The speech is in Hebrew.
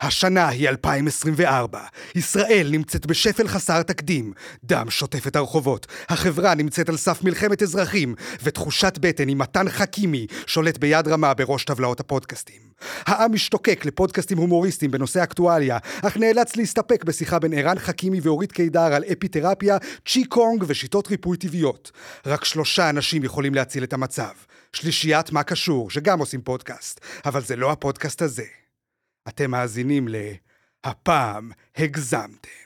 השנה היא 2024. ישראל נמצאת בשפל חסר תקדים. דם שוטף את הרחובות. החברה נמצאת על סף מלחמת אזרחים, ותחושת בטן עם מתן חכימי שולט ביד רמה בראש טבלאות הפודקאסטים. העם משתוקק לפודקאסטים הומוריסטיים בנושא אקטואליה, אך נאלץ להסתפק בשיחה בין ערן חכימי ואורית קידר על אפיתרפיה, צ'י קונג ושיטות ריפוי טבעיות. רק שלושה אנשים יכולים להציל את המצב. שלישיית מה קשור, שגם עושים פודקאסט, אבל זה לא הפודקאסט הזה. אתם מאזינים ל... הפעם הגזמתם.